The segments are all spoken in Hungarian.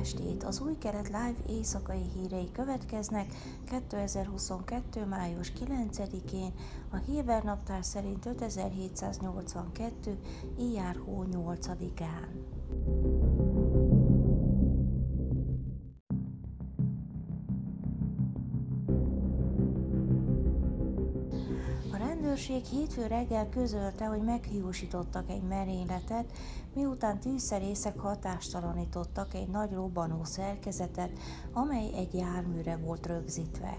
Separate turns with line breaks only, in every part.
estét! Az új keret live éjszakai hírei következnek 2022. május 9-én, a Héber naptár szerint 5782. Ijár hó 8-án. Rendőrség hétfő reggel közölte, hogy meghiúsítottak egy merényletet, miután tűzszerészek hatástalanítottak egy nagy robbanó szerkezetet, amely egy járműre volt rögzítve.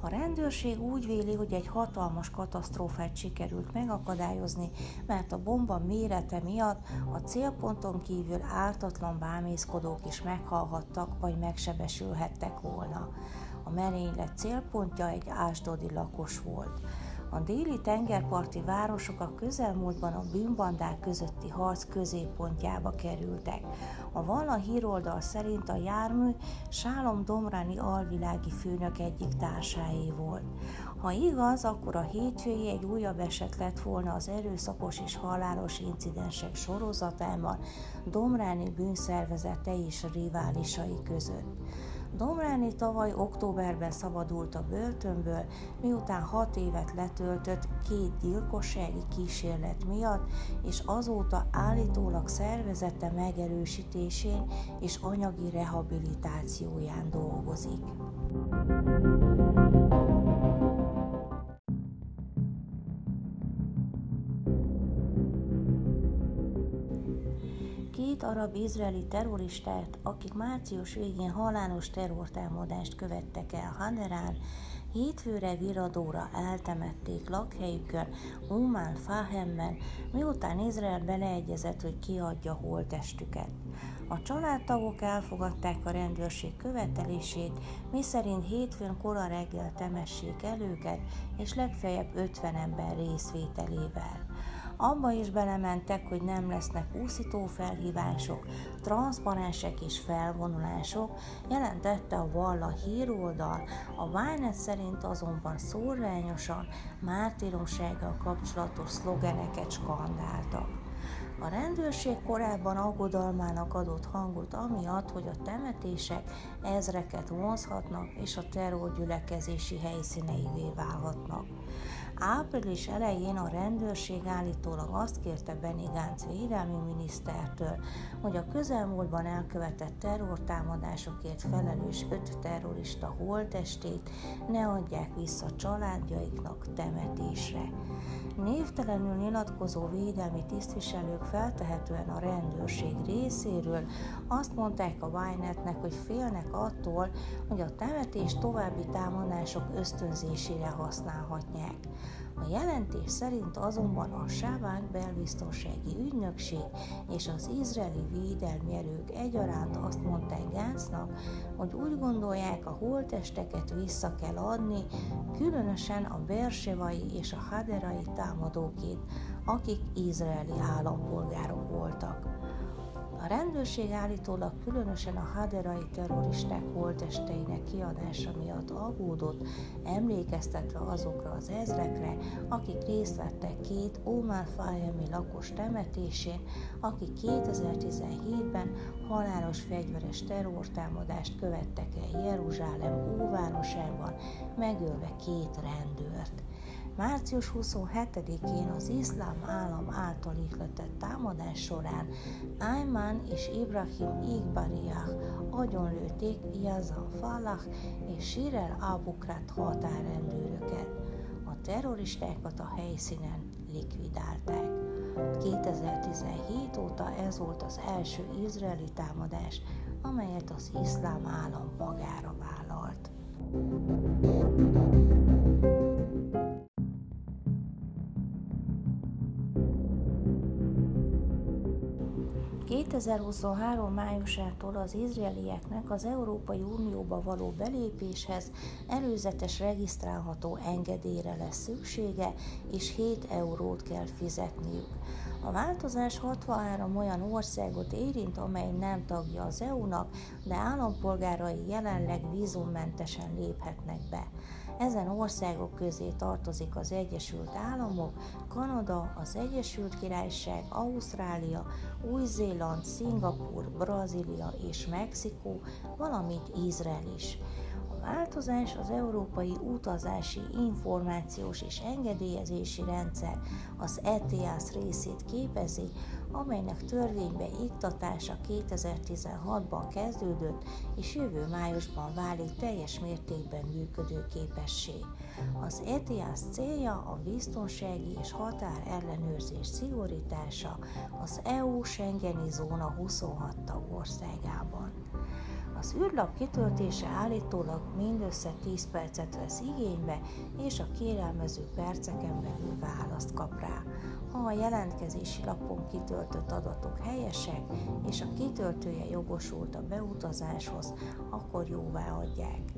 A rendőrség úgy véli, hogy egy hatalmas katasztrófát sikerült megakadályozni, mert a bomba mérete miatt a célponton kívül ártatlan bámészkodók is meghalhattak vagy megsebesülhettek volna. A merénylet célpontja egy ásdodi lakos volt. A déli tengerparti városok a közelmúltban a bűnbandák közötti harc középpontjába kerültek. A Valla híroldal szerint a jármű Sálom Domráni alvilági főnök egyik társáé volt. Ha igaz, akkor a hétfői egy újabb eset lett volna az erőszakos és halálos incidensek sorozatában Domráni bűnszervezete és riválisai között. Domráni tavaly októberben szabadult a börtönből, miután hat évet letöltött két gyilkossági kísérlet miatt, és azóta állítólag szervezete megerősítésén és anyagi rehabilitációján dolgozik. Két arab-izraeli terroristát, akik március végén halálos terrortámadást követtek el Hanerán, hétfőre viradóra eltemették lakhelyükön Uman Fahemben, miután Izrael beleegyezett, hogy kiadja holtestüket. A családtagok elfogadták a rendőrség követelését, miszerint hétfőn kora reggel temessék el őket, és legfeljebb 50 ember részvételével. Abba is belementek, hogy nem lesznek úszító felhívások, transzparensek és felvonulások, jelentette a Valla híroldal, a Vájnet szerint azonban szórványosan mártíromsággal kapcsolatos szlogeneket skandáltak. A rendőrség korábban aggodalmának adott hangot amiatt, hogy a temetések ezreket vonzhatnak és a terrorgyülekezési helyszíneivé válhatnak. Április elején a rendőrség állítólag azt kérte Benny Gantz védelmi minisztertől, hogy a közelmúltban elkövetett terrortámadásokért felelős öt terrorista holtestét ne adják vissza családjaiknak temetésre. Névtelenül nyilatkozó védelmi tisztviselők feltehetően a rendőrség részéről azt mondták a Wynetnek, hogy félnek attól, hogy a temetés további támadások ösztönzésére használhatják. A jelentés szerint azonban a Sávák belbiztonsági ügynökség és az izraeli védelmi erők egyaránt azt mondták Gáncnak, hogy úgy gondolják, a holtesteket vissza kell adni, különösen a bersevai és a haderai támadókét, akik izraeli állampolgárok voltak. A rendőrség állítólag különösen a haderai terroristák holtesteinek kiadása miatt aggódott, emlékeztetve azokra az ezrekre, akik részt vettek két Omar Fayemi lakos temetésén, akik 2017-ben halálos fegyveres terrortámadást követtek el Jeruzsálem óvárosában, megölve két rendőrt. Március 27-én az iszlám állam által ihletett támadás során Ayman és Ibrahim Igbariah agyonlőtték Yazan Falah és Shirel Abukrat határrendőröket. A terroristákat a helyszínen likvidálták. 2017 óta ez volt az első izraeli támadás, amelyet az iszlám állam magára vállalt. 2023. májusától az izraelieknek az Európai Unióba való belépéshez előzetes regisztrálható engedélyre lesz szüksége, és 7 eurót kell fizetniük. A változás 63 olyan országot érint, amely nem tagja az EU-nak, de állampolgárai jelenleg vízummentesen léphetnek be. Ezen országok közé tartozik az Egyesült Államok, Kanada, az Egyesült Királyság, Ausztrália, Új-Zéland, Szingapur, Brazília és Mexikó, valamint Izrael is változás az Európai Utazási Információs és Engedélyezési Rendszer, az ETIAS részét képezi, amelynek törvénybe iktatása 2016-ban kezdődött, és jövő májusban válik teljes mértékben működő képessé. Az ETIAS célja a biztonsági és határ ellenőrzés szigorítása az EU Schengeni zóna 26 tagországában. Az űrlap kitöltése állítólag mindössze 10 percet vesz igénybe, és a kérelmező perceken belül választ kap rá. Ha a jelentkezési lapon kitöltött adatok helyesek, és a kitöltője jogosult a beutazáshoz, akkor jóvá adják.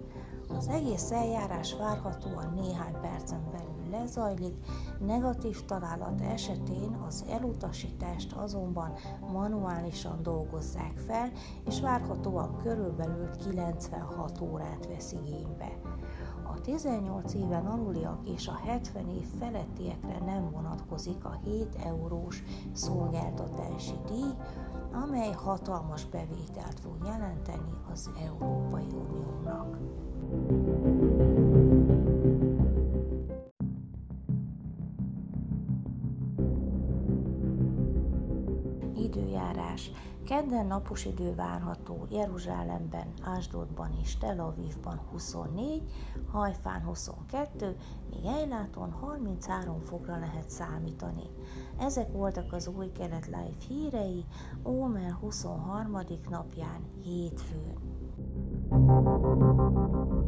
Az egész eljárás várhatóan néhány percen belül lezajlik, negatív találat esetén az elutasítást azonban manuálisan dolgozzák fel, és várhatóan körülbelül 96 órát vesz igénybe. A 18 éven aluliak és a 70 év felettiekre nem vonatkozik a 7 eurós szolgáltatási díj, amely hatalmas bevételt fog jelenteni az Európai Uniónak. Időjárás. Kedden napos idő várható Jeruzsálemben, Ásdodban és Tel Avivban 24, Hajfán 22, míg Ejláton 33 fokra lehet számítani. Ezek voltak az új kelet live hírei Ómer 23. napján hétfőn. thank you